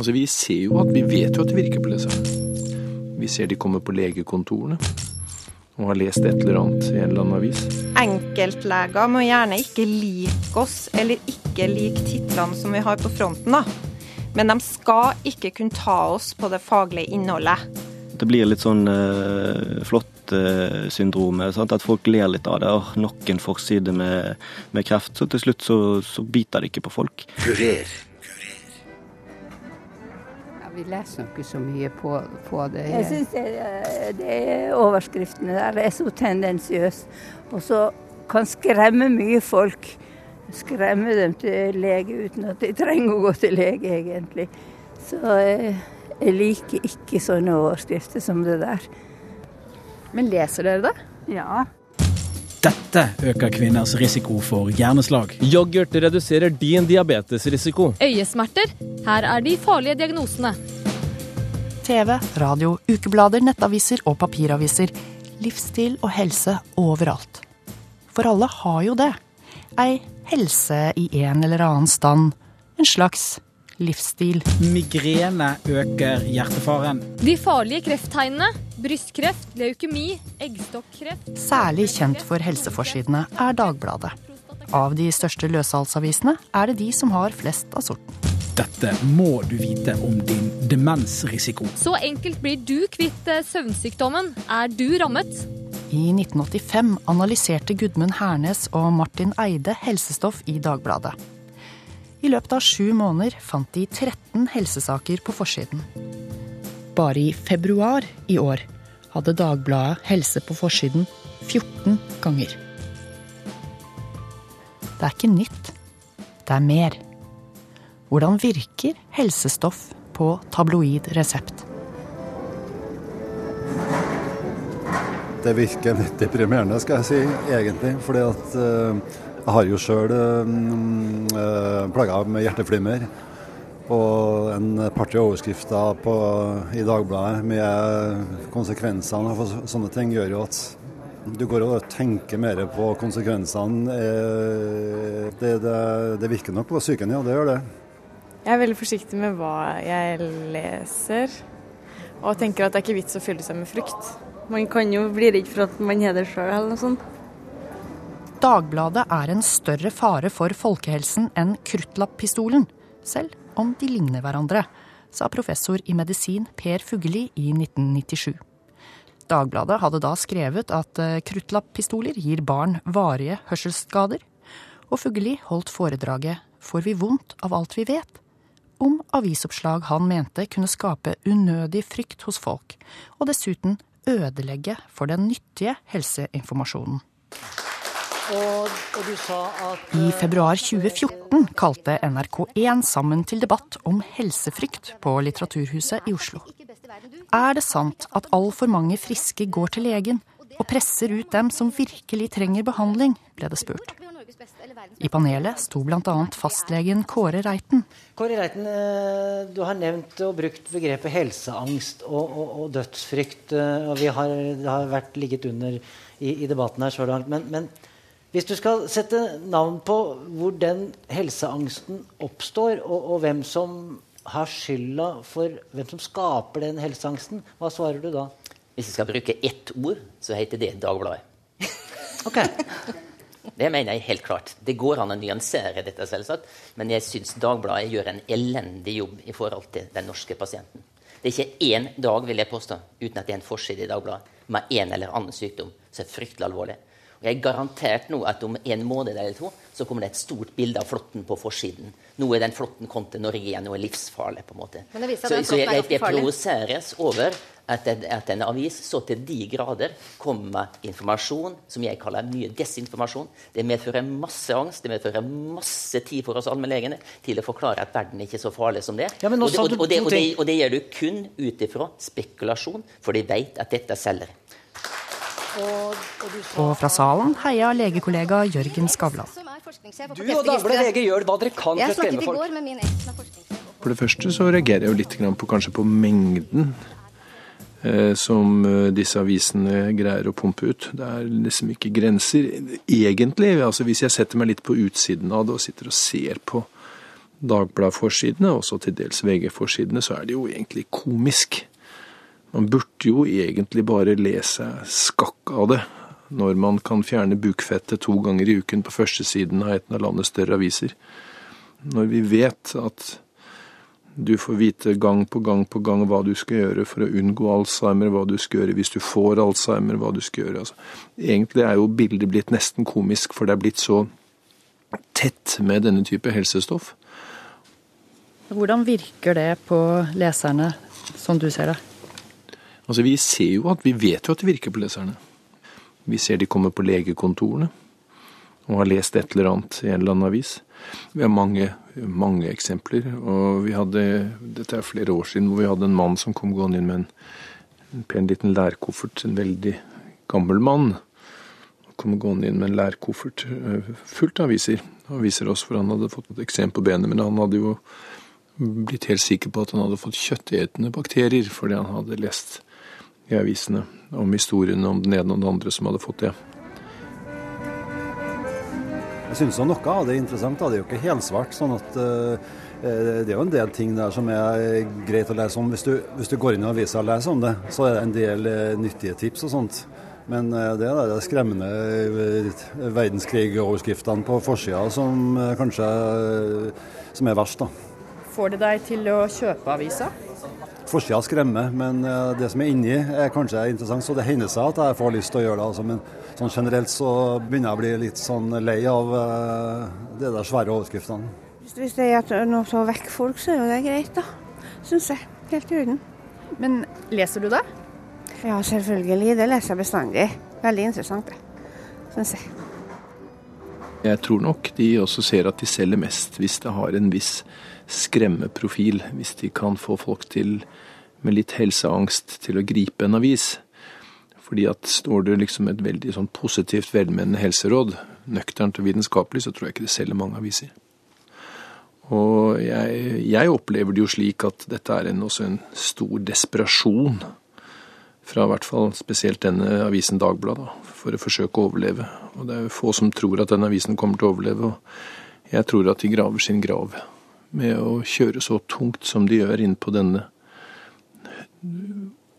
Altså, Vi ser jo at vi vet jo at det virker på leserne. Vi ser de kommer på legekontorene og har lest et eller annet i en eller annen avis. Enkeltleger må gjerne ikke like oss eller ikke like titlene som vi har på fronten, da. Men de skal ikke kunne ta oss på det faglige innholdet. Det blir litt sånn uh, flott-syndromet. Uh, at folk ler litt av det. Og nok en forside med, med, kreft. Så til slutt så, så biter det ikke på folk. Kurer. Vi leser ikke så mye på, på det. Jeg syns det, det, overskriftene der er så tendensiøse. Og så kan skremme mye folk. Skremme dem til lege uten at de trenger å gå til lege, egentlig. Så jeg, jeg liker ikke sånne overskrifter som det der. Men leser dere det? Ja. Dette øker kvinners risiko for hjerneslag. Yoghurt reduserer din diabetesrisiko. Øyesmerter. Her er de farlige diagnosene. TV, radio, ukeblader, nettaviser og papiraviser. Livsstil og helse overalt. For alle har jo det. Ei helse i en eller annen stand. En slags livsstil. Migrene øker hjertefaren. De farlige krefttegnene brystkreft, leukemi, eggstokkreft Særlig kjent for helseforsidene er Dagbladet. Av de største løssalgsavisene er det de som har flest av sorten. Dette må du vite om din demensrisiko. Så enkelt blir du kvitt eh, søvnsykdommen. Er du rammet? I 1985 analyserte Gudmund Hernes og Martin Eide helsestoff i Dagbladet. I løpet av sju måneder fant de 13 helsesaker på forsiden. Bare i februar i år hadde Dagbladet helse på forsiden 14 ganger. Det er ikke nytt. Det er mer. Hvordan virker helsestoff på tabloid resept? Det virker litt deprimerende, skal jeg si, egentlig. Fordi at uh, jeg har jo sjøl uh, uh, med hjerteflimmer. Og en par-tre overskrifter på, i Dagbladet med konsekvensene av sånne ting gjør jo at du går og tenker mer på konsekvensene. Det, det, det virker nok på psyken, ja. Det gjør det. Jeg er veldig forsiktig med hva jeg leser, og tenker at det er ikke vits å fylle seg med frykt. Man kan jo bli redd for at man er det sjøl eller noe sånt. Dagbladet er en større fare for folkehelsen enn kruttlapppistolen, selv om de ligner hverandre, sa professor i medisin Per Fugelli i 1997. Dagbladet hadde da skrevet at eh, kruttlapppistoler gir barn varige hørselsskader, og Fugelli holdt foredraget Får vi vondt av alt vi vet? om avisoppslag han mente kunne skape unødig frykt hos folk, og dessuten ødelegge for den nyttige helseinformasjonen. Og, og at, I eh, februar 2014 kalte NRK1 sammen til debatt om helsefrykt på Litteraturhuset i Oslo. Er det sant at altfor mange friske går til legen og presser ut dem som virkelig trenger behandling, ble det spurt. I panelet sto bl.a. fastlegen Kåre Reiten. Kåre Reiten, eh, du har nevnt og brukt begrepet helseangst og, og, og dødsfrykt. Eh, og vi har, det har vært ligget under i, i debatten her så langt. Men, men, hvis du skal sette navn på hvor den helseangsten oppstår, og, og hvem som har skylda for hvem som skaper den helseangsten, hva svarer du da? Hvis jeg skal bruke ett ord, så heter det Dagbladet. Okay. Det mener jeg helt klart. Det går an å nyansere dette, selvsagt. Men jeg syns Dagbladet gjør en elendig jobb i forhold til den norske pasienten. Det er ikke én dag vil jeg påstå, uten at det er en forside i Dagbladet med en eller annen sykdom som er fryktelig alvorlig. Og jeg er garantert nå at om en måned eller to så kommer det et stort bilde av flåtten på forsiden. Nå er den flåtten kommet til Norge igjen og er livsfarlig. på en måte. Så, så jeg, jeg, jeg provoseres over at, at, en avis så til de grader kommer med informasjon som jeg kaller mye desinformasjon. Det medfører masse angst, det medfører masse tid for oss allmennlegene til å forklare at verden ikke er så farlig som det. Ja, og, det og, og, og, og det gjør du kun ut ifra spekulasjon, for de vet at dette selger. Og fra salen heia legekollega Jørgen Skavlan. Du og Dagbladet VG gjør hva dere kan for å skremme folk. For det første så reagerer jeg jo litt på, kanskje på mengden eh, som eh, disse avisene greier å pumpe ut. Det er liksom ikke grenser. Egentlig, altså hvis jeg setter meg litt på utsiden av det og sitter og ser på Dagbladet-forsidene, også til dels VG-forsidene, så er det jo egentlig komisk. Man burde jo egentlig bare le seg skakk av det, når man kan fjerne bukfettet to ganger i uken på førstesiden av et av landets større aviser. Når vi vet at du får vite gang på gang på gang hva du skal gjøre for å unngå Alzheimer, hva du skal gjøre hvis du får Alzheimer, hva du skal gjøre. Altså, egentlig er jo bildet blitt nesten komisk, for det er blitt så tett med denne type helsestoff. Hvordan virker det på leserne, som du ser det? Altså, Vi ser jo at vi vet jo at det virker på leserne. Vi ser de kommer på legekontorene og har lest et eller annet i en eller annen avis. Vi har mange, mange eksempler. Og vi hadde, dette er flere år siden, hvor vi hadde en mann som kom gående inn med en, en pen liten lærkoffert. En veldig gammel mann. Kom gående inn med en lærkoffert eh, fullt av aviser. Han viser oss for han hadde fått et eksem på benet. Men han hadde jo blitt helt sikker på at han hadde fått kjøttetende bakterier fordi han hadde lest i avisene om historiene om den ene og den andre som hadde fått det. Jeg syns noe av det er interessant. Da. Det er jo ikke helsvart. sånn at uh, Det er jo en del ting der som er greit å lese om. Hvis du, hvis du går inn i avisa og leser om det, så er det en del uh, nyttige tips og sånt. Men uh, det er de skremmende verdenskrigoverskriftene på forsida som kanskje som er verst, da. Får det deg til å kjøpe avisa? Forsida skremmer, men det som er inni er kanskje interessant. Så det hender seg at jeg får lyst til å gjøre det. Altså, men Sånn generelt så begynner jeg å bli litt sånn lei av uh, de der svære overskriftene. Hvis det er at noe tar vekk folk, så er jo det greit, da. Syns jeg. Helt i orden. Men leser du det? Ja, selvfølgelig. Det leser jeg bestandig. Veldig interessant, det. Syns jeg. Jeg tror nok de også ser at de selger mest hvis det har en viss skremmeprofil. Hvis de kan få folk til med litt helseangst til å gripe en avis. Fordi at står det liksom et veldig sånn positivt, velmenende helseråd, nøkternt og vitenskapelig, så tror jeg ikke det selger mange aviser. Og jeg, jeg, opplever det jo slik at dette er en, også en stor desperasjon fra i hvert fall spesielt denne avisen Dagbladet, for å forsøke å overleve. Og det er jo få som tror at denne avisen kommer til å overleve, og jeg tror at de graver sin grav med å kjøre så tungt som de gjør inn på denne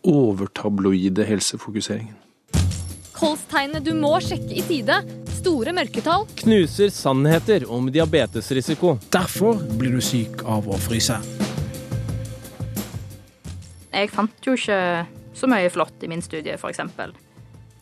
overtabloide helsefokuseringen. Kolstegnet du må sjekke i tide. Store mørketall. Knuser sannheter om diabetesrisiko. Derfor blir du syk av å fryse. Jeg fant jo ikke så mye flott i min studie, f.eks.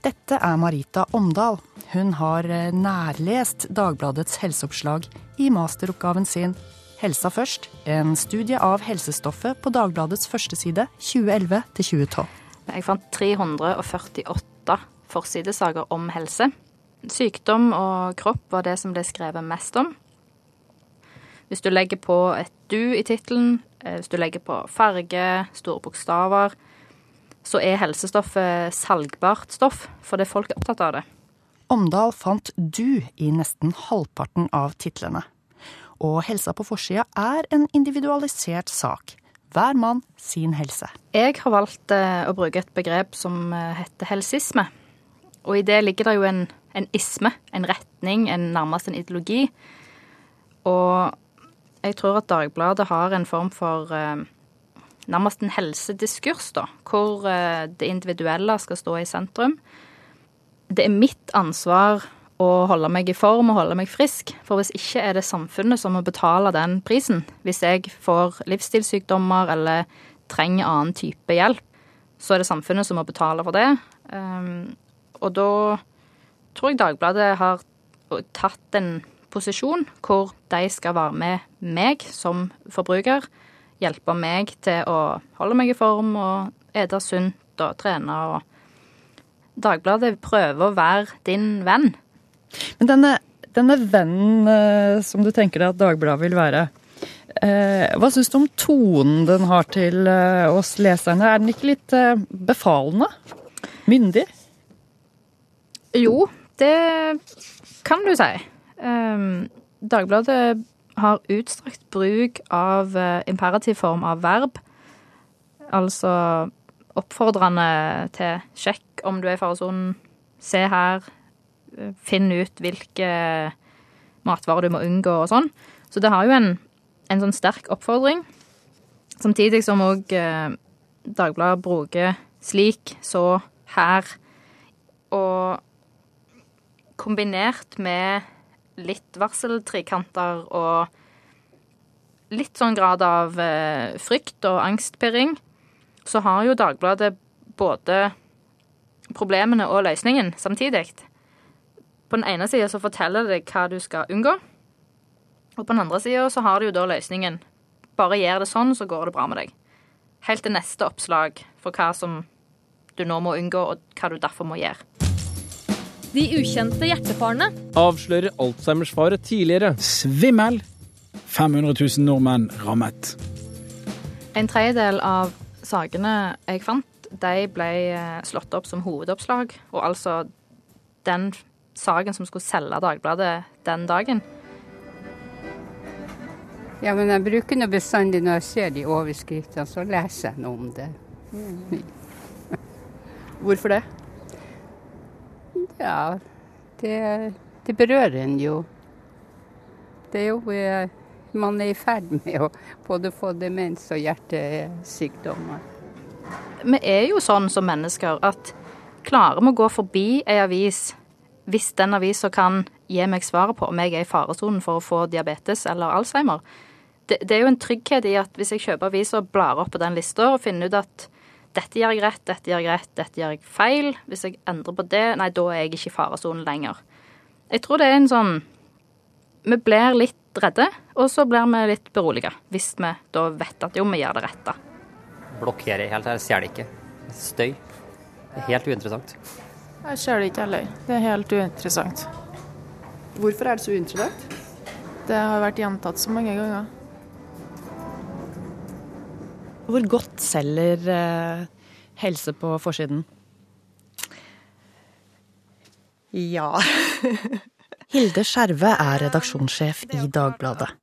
Dette er Marita Omdal. Hun har nærlest Dagbladets helseoppslag i masteroppgaven sin Helsa først, en studie av helsestoffet på Dagbladets førsteside 2011 2012. Jeg fant 348 forsidesaker om helse. Sykdom og kropp var det som ble skrevet mest om. Hvis du legger på et du i tittelen, eh, hvis du legger på farge, store bokstaver, så er helsestoffet salgbart stoff, fordi folk er opptatt av det. Omdal fant du i nesten halvparten av titlene og helsa på forsida er en individualisert sak. Hver mann sin helse. Jeg har valgt eh, å bruke et begrep som eh, heter helsisme. Og i det ligger det jo en, en isme, en retning, en nærmest en ideologi. Og jeg tror at Dagbladet har en form for eh, nærmest en helsediskurs, da, hvor det individuelle skal stå i sentrum. Det er mitt ansvar å holde meg i form og holde meg frisk. For hvis ikke er det samfunnet som må betale den prisen. Hvis jeg får livsstilssykdommer eller trenger annen type hjelp, så er det samfunnet som må betale for det. Um, og da tror jeg Dagbladet har tatt en posisjon hvor de skal være med meg som forbruker. Hjelpe meg til å holde meg i form og ete sunt og trene. Dagbladet prøver å være din venn. Men denne, denne vennen eh, som du tenker deg at Dagbladet vil være, eh, hva syns du om tonen den har til eh, oss leserne? Er den ikke litt befalende? Myndig? Jo, det kan du si. Ehm, Dagbladet har utstrakt bruk av imperativ form av verb. Altså oppfordrende til sjekk om du er i faresonen, se her, finne ut hvilke matvarer du må unngå og sånn. Så det har jo en, en sånn sterk oppfordring. Samtidig som òg eh, Dagbladet bruker slik, så, her. Og kombinert med litt varseltrikanter og litt sånn grad av eh, frykt og angstpirring, så har jo Dagbladet både problemene og løsningen samtidig. På den ene sida så forteller det deg hva du skal unngå, og på den andre sida så har du jo da løsningen. Bare gjør det sånn, så går det bra med deg. Helt til neste oppslag for hva som du nå må unngå, og hva du derfor må gjøre. De ukjente hjertefarene. Avslører Alzheimers-fare tidligere. Svimmel. 500 000 nordmenn rammet. En tredjedel av sakene jeg fant, de ble eh, slått opp som hovedoppslag, og altså den saken som skulle selge Dagbladet den dagen. Ja, men jeg bruker nå bestandig når jeg ser de overskriftene, så leser jeg noe om det. Hvorfor det? Ja, det, det berører en jo. Det er jo eh, Man er i ferd med å både få demens og hjertesykdommer. Vi er jo sånn som mennesker at klarer vi å gå forbi ei avis hvis den avisa kan gi meg svaret på om jeg er i faresonen for å få diabetes eller Alzheimer. Det, det, er jo en trygghet i at hvis jeg kjøper avisa og blar opp på den lista og finner ut at dette gjør jeg rett, dette gjør jeg rett, dette gjør jeg feil, hvis jeg endrer på det, nei, da er jeg ikke i faresonen lenger. Jeg tror det er en sånn Vi blir litt redde, og så blir vi litt beroliget. Hvis vi da vet at jo, vi gjør det rette. Blokkerer helt her, ser det ikke. Støy. Helt uinteressant. Jeg ser det ikke heller. Det er helt uinteressant. Hvorfor er det så uinteressant? Det har vært gjentatt så mange ganger. Hvor godt selger eh, helse på forsiden? Ja. Hilde Skjerve er redaksjonssjef i Dagbladet.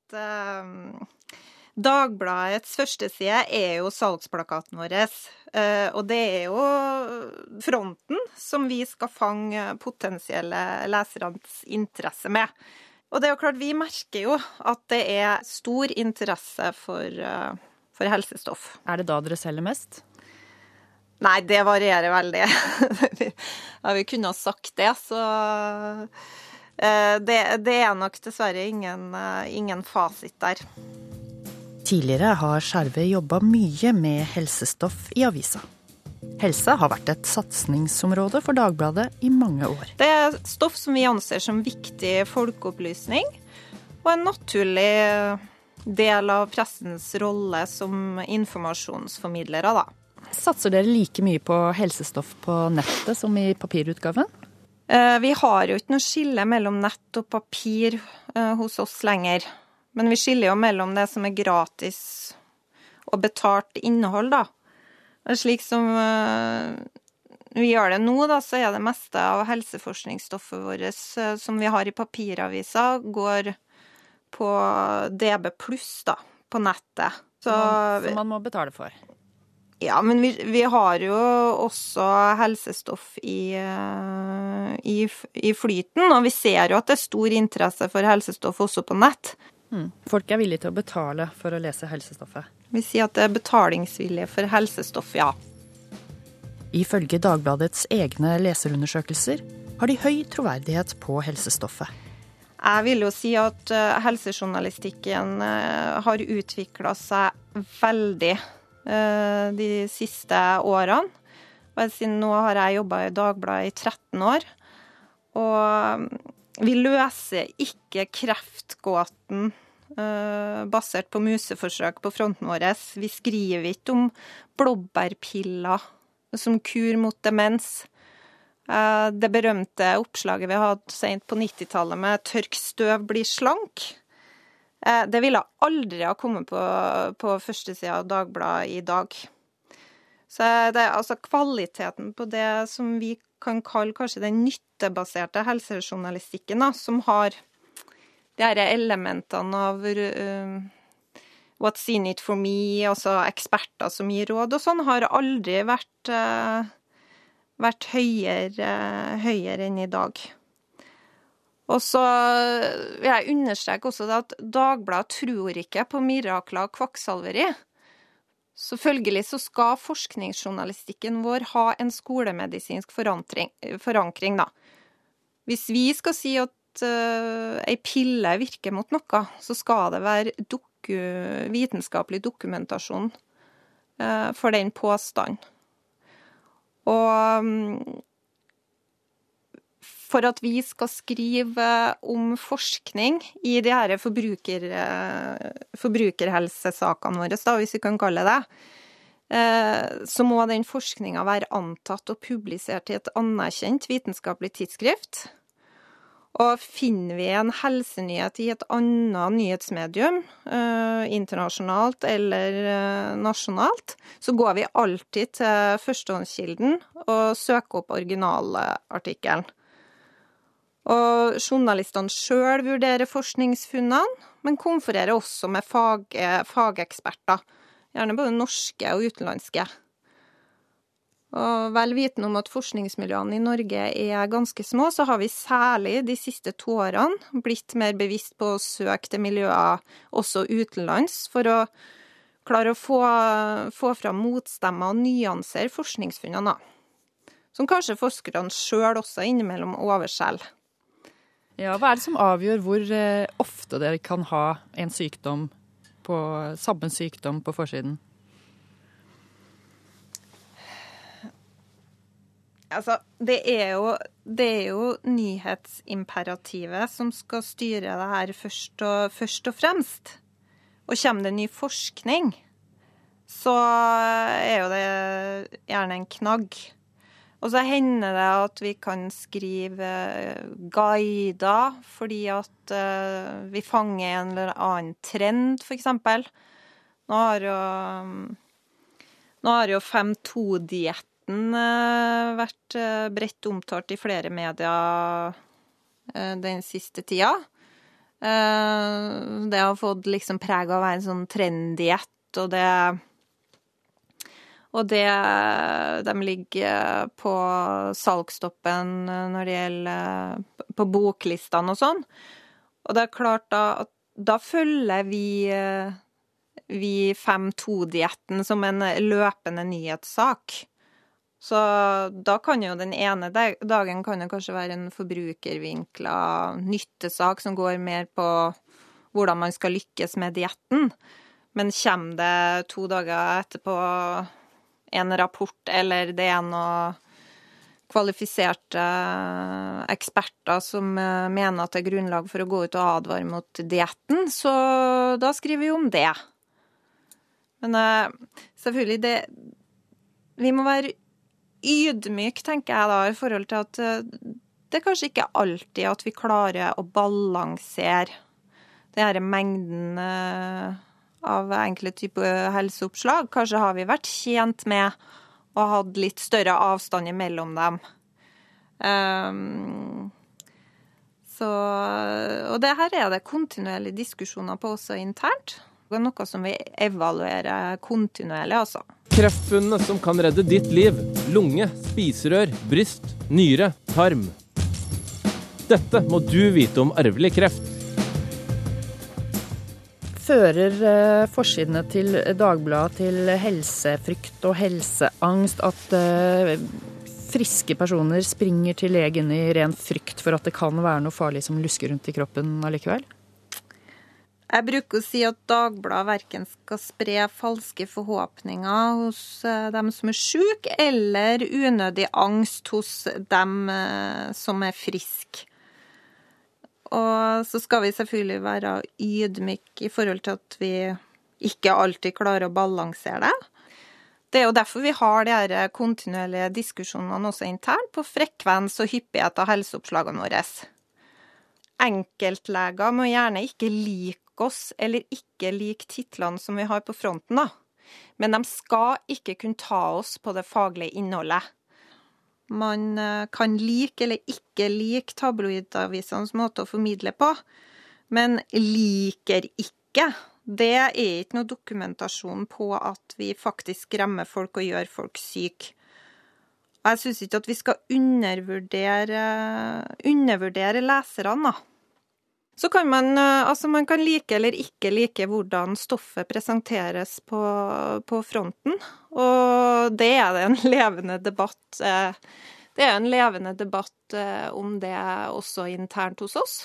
Dagbladets førsteside er jo salgsplakaten vår. Eh, og det er jo fronten som vi skal fange potensielle lesernes interesse med. Og det er jo klart, vi merker jo at det er stor interesse for, eh, for helsestoff. Er det da dere selger mest? Nei, det varierer veldig. ja, vi kunne ha sagt det, så eh, det, det er nok dessverre ingen, ingen fasit der. Tidligere har Skjerve jobba mye med helsestoff i avisa. Helse har vært et satsingsområde for Dagbladet i mange år. Det er stoff som vi anser som viktig folkeopplysning, og en naturlig del av pressens rolle som informasjonsformidlere, da. Satser dere like mye på helsestoff på nettet som i papirutgaven? Eh, vi har jo ikke noe skille mellom nett og papir eh, hos oss lenger. Men vi skiller jo mellom det som er gratis og betalt innhold, da. Slik som uh, vi gjør det nå, da, så er det meste av helseforskningsstoffet vårt uh, som vi har i papiravisa, går på DB pluss, da, på nettet. Så, som man må betale for? Ja, men vi, vi, har jo også helsestoff i, uh, i, i, flyten, og vi ser jo at det er stor interesse for helsestoff også på nett. Mm. Folk er villige til å betale for å lese helsestoffet? Vi sier at det er betalingsvilje for helsestoff, ja. Ifølge Dagbladets egne leserundersøkelser har de høy troverdighet på helsestoffet. Jeg vil jo si at eh, helsejournalistikken eh, har utvikla seg veldig eh, de siste årene. Nå har jeg jobba i Dagbladet i 13 år. Og vi løser ikke kreftgåten uh, basert på museforsøk på fronten vår. Vi skriver ikke om blåbærpiller som kur mot demens. Uh, det berømte oppslaget vi hadde sent på 90-tallet med 'tørk støv, bli slank', uh, det ville aldri ha kommet på, på førstesida av Dagbladet i dag. Så det er altså kvaliteten på det som vi kan kalle kanskje den nyttebaserte helsejournalistikken, da, som har de her elementene av uh, What's in it for me, altså eksperter som gir råd og sånn, har aldri vært, uh, vært høyere, uh, høyere enn i dag. Og så vil jeg understreke også at Dagbladet tror ikke på mirakler og kvakksalveri. Selvfølgelig så skal forskningsjournalistikken vår ha en skolemedisinsk forankring, da. Hvis vi skal si at uh, ei pille virker mot noe, så skal det være doku, vitenskapelig dokumentasjon uh, for den påstanden. Og um, for at vi skal skrive om forskning i de her forbruker, eh, forbrukerhelsesakene våre, da, hvis vi kan kalle det eh, så må den forskninga være antatt og publisert i et anerkjent vitenskapelig tidsskrift. Og finner vi en helsenyhet i et annet nyhetsmedium, eh, internasjonalt eller nasjonalt, så går vi alltid til førstehåndskilden og søker opp originalartikkelen. Og journalistene sjøl vurderer forskningsfunnene, men konfererer også med fag, fageksperter, gjerne både norske og utenlandske. Og vel vitende om at forskningsmiljøene i Norge er ganske små, så har vi særlig de siste to årene blitt mer bevisst på å søke til miljøer også utenlands, for å klare å få, få fram motstemmer og nyansere forskningsfunnene. Som kanskje forskerne sjøl også innimellom overselger. Ja, Hva er det som avgjør hvor eh, ofte dere kan ha en sykdom på, samme sykdom på forsiden? Altså, det er, jo, det er jo nyhetsimperativet som skal styre det her først og, først og fremst. Og kommer det ny forskning, så er jo det gjerne en knagg. Og så hender det at vi kan skrive guider fordi at uh, vi fanger en eller annen trend, f.eks. Nå har jo, nå har jo 5-2-dietten uh, vært bredt omtalt i flere medier den siste tida. det har fått liksom preg av å være en sånn trenddiett, og det og det, de ligger på salgstoppen når det gjelder på boklistene og sånn. Og det er klart da at da følger vi, vi 5-2-dietten som en løpende nyhetssak. Så da kan jo den ene dagen kan det kanskje være en forbrukervinkla nyttesak som går mer på hvordan man skal lykkes med dietten. Men kommer det to dager etterpå en rapport, eller det er noe kvalifiserte eksperter som eh, mener at det er grunnlag for å gå ut og advare mot dietten, så da skriver vi om det. Men uh, selvfølgelig, det Vi må være ydmyke, tenker jeg da, i forhold til at det er kanskje ikke alltid at vi klarer å balansere den denne mengden av enkle typer helseoppslag. Kanskje har vi vært tjent med å ha litt større avstand mellom dem. Um, så, og det her er det kontinuerlige diskusjoner på også internt. Det er noe som vi evaluerer kontinuerlig, altså. Kreftfunnene som kan redde ditt liv. Lunge, spiserør, bryst, nyre, tarm. Dette må du vite om arvelig kreft fører eh, forsidene til Dagbladet til helsefrykt og helseangst at eh, friske personer springer til legen i ren frykt for at det kan være noe farlig som lusker rundt i kroppen allikevel? Jeg bruker å si at Dagbladet verken skal spre falske forhåpninger hos eh, dem som er syke, eller unødig angst hos dem som er friske. Og så skal vi selvfølgelig være ydmyke i forhold til at vi ikke alltid klarer å balansere det. Det er jo derfor vi har de her kontinuerlige diskusjonene også internt på frekvens og hyppighet av helseoppslagene våre. Enkeltleger må gjerne ikke like oss eller ikke like titlene som vi har på fronten, da. Men de skal ikke kunne ta oss på det faglige innholdet man eh, kan like eller ikke like tabloidavisenes måte å formidle på, men liker ikke, det er ikke noe dokumentasjon på at vi faktisk skremmer folk og gjør folk syke. Jeg syns ikke at vi skal undervurdere, undervurdere leserne, da. Så kan man, eh, altså man kan like eller ikke like hvordan stoffet presenteres på, på fronten. Og det er en levende debatt eh, Det er en levende debatt eh, om det også internt hos oss.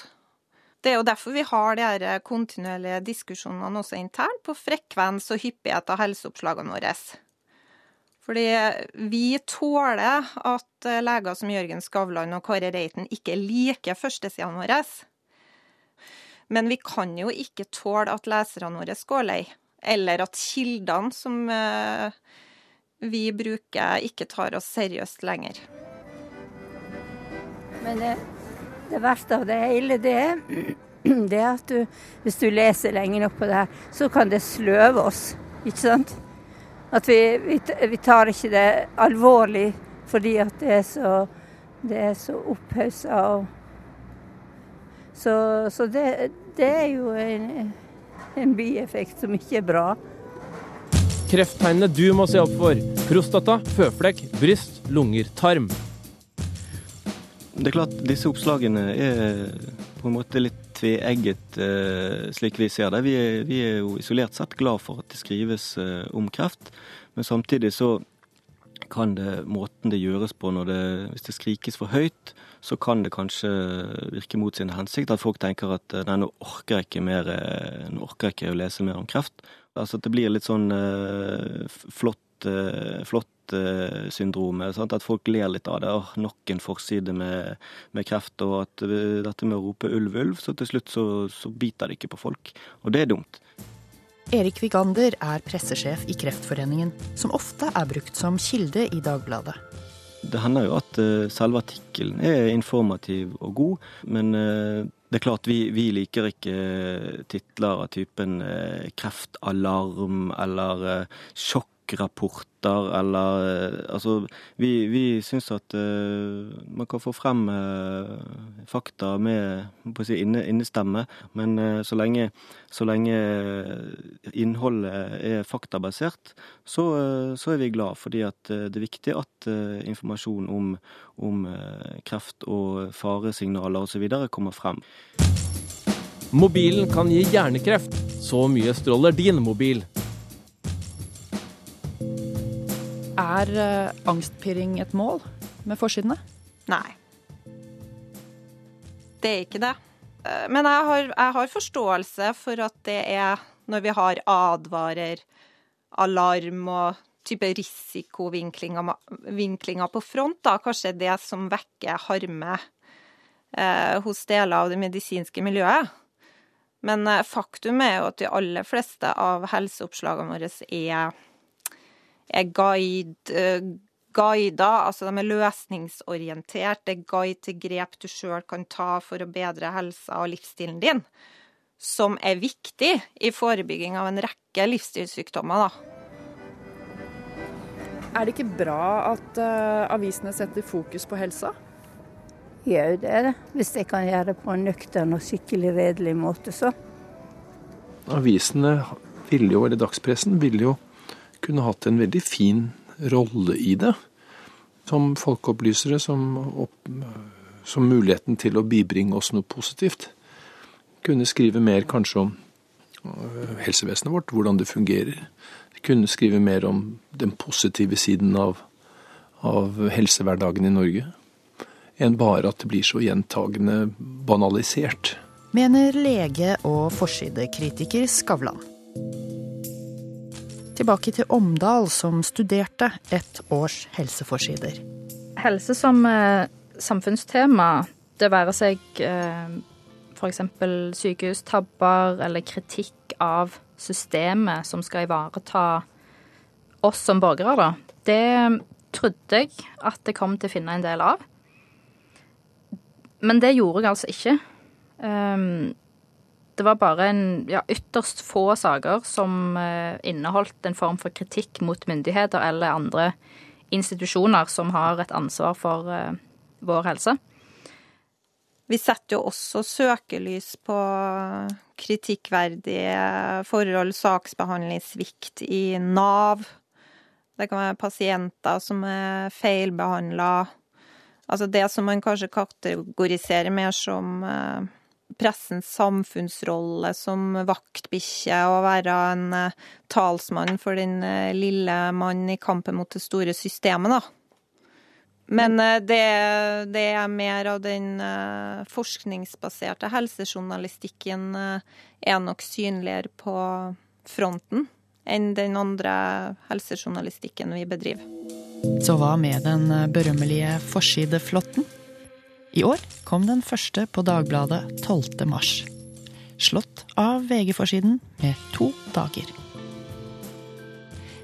Det er jo derfor vi har de kontinuerlige diskusjonene også internt på frekvens og hyppighet av helseoppslagene våre. Fordi vi tåler at leger som Jørgen Skavlan og Kåre Reiten ikke liker førstesidene våre. Men vi kan jo ikke tåle at leserne våre går lei, eller at kildene som eh, vi bruker, ikke tar oss seriøst lenger. Men det, det verste av det hele, det, det er at du, hvis du leser lenge nok på det her, så kan det sløve oss, ikke sant? At vi, vi, vi tar ikke det alvorlig fordi at det er så, det er så opphaussa. Så, så det, det er jo en, en bieffekt som ikke er bra. Krefttegnene du må se opp for. Prostata, føflekk, bryst, lunger, tarm. Det er klart disse oppslagene er på en måte litt tveegget, eh, slik vi ser det. Vi er, vi er, jo isolert sett glad for at det skrives eh, om kreft, men samtidig så kan det, måten det gjøres på når det, hvis det skrikes for høyt, så kan det kanskje virke mot sin hensikt. At folk tenker at nei, nå orker jeg ikke mer, eh, nå orker jeg ikke å lese mer om kreft. Altså at det blir litt sånn uh, flott, uh, flott uh, syndromet, Sant? At folk ler litt av det. Oh, nok en forside med, med, kreft. Og at dette med å rope ulv, ulv, så til slutt så, så biter det ikke på folk. Og det er dumt. Erik Vigander er pressesjef i Kreftforeningen, som ofte er brukt som kilde i Dagbladet. Det hender jo at uh, selve artikkelen er informativ og god, men uh, det er klart vi, vi liker ikke titler av typen kreftalarm eller sjokkrapport rapporter eller eh, Altså, vi, vi syns at uh, man kan få frem uh, fakta med på å si, inne, innestemme, men uh, så, lenge, så lenge innholdet er faktabasert, så, så, er vi glad fordi at det er viktig at informasjon om, om kreft og faresignaler osv. kommer frem. Mobilen kan gi hjernekreft. Så mye stråler din mobil. Er uh, angstpirring et mål med forsidene? Nei. Det er ikke det. Eh, men jeg har, jeg har, forståelse for at det er når vi har advarer, alarm og type risikovinklinger på front, da, kanskje det som vekker harme eh, hos deler av det medisinske miljøet. Men eh, faktum er jo at de aller fleste av helseoppslagene våre er er guide, eh, guider, altså de er løsningsorientert. Det er guide til grep du sjøl kan ta for å bedre helsa og livsstilen din. Som er viktig i forebygging av en rekke livsstilssykdommer, da. Er det ikke bra at uh, avisene setter fokus på helsa? Jo, det er det. Hvis jeg kan gjøre det på en nøktern og skikkelig redelig måte, så. Avisene ville jo, eller dagspressen ville jo kunne hatt en veldig fin rolle i det. Som folkeopplysere, som, opp, som muligheten til å bibringe oss noe positivt. Kunne skrive mer kanskje om øh, helsevesenet vårt, hvordan det fungerer. Kunne skrive mer om den positive siden av, av helsehverdagen i Norge. Enn bare at det blir så gjentagende banalisert. Mener lege og forsidekritiker Skavlan. Tilbake til Omdal, som studerte ett års helseforsider. Helse som eh, samfunnstema, det være seg eh, f.eks. sykehustabber eller kritikk av systemet som skal ivareta oss som borgere, da. Det trodde jeg at jeg kom til å finne en del av. Men det gjorde jeg altså ikke. Um, det var bare en ja, ytterst få saker som eh, inneholdt en form for kritikk mot myndigheter eller andre institusjoner som har et ansvar for eh, vår helse. Vi setter jo også søkelys på kritikkverdige forhold, saksbehandlingssvikt i Nav, Det kan være pasienter som er feilbehandla. Altså det som man kanskje kategoriserer mer som eh, pressens samfunnsrolle som vaktbikkje og være en eh, talsmann for den eh, lille mann i kampen mot det store systemet, da. Men det, det er mer av den forskningsbaserte helsejournalistikken er nok synligere på fronten enn den andre helsejournalistikken vi bedriver. Så hva med den berømmelige forsideflåtten? I år kom den første på Dagbladet 12. mars. Slått av VG-forsiden med to dager.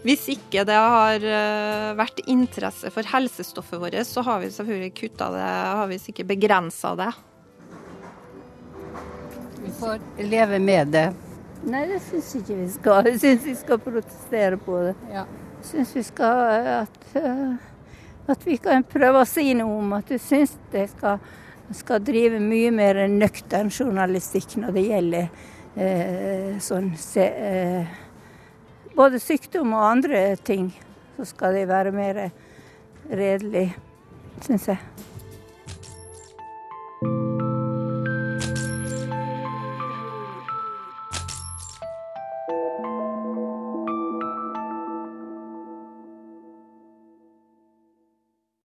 Hvis ikke det har eh, vært interesse for helsestoffet vårt, så har vi selvfølgelig kutta det, har vi sikkert begrensa det. Vi får leve med det. Nei, det syns ikke vi skal. Jeg syns vi skal protestere på det. Ja. Syns vi skal at uh, at vi kan prøve å si noe om at du syns det skal, skal, drive mye mer nøktern journalistikk når det gjelder eh, sånn se, eh, Både sykdom og andre ting. Så skal de være mer redelige, syns jeg.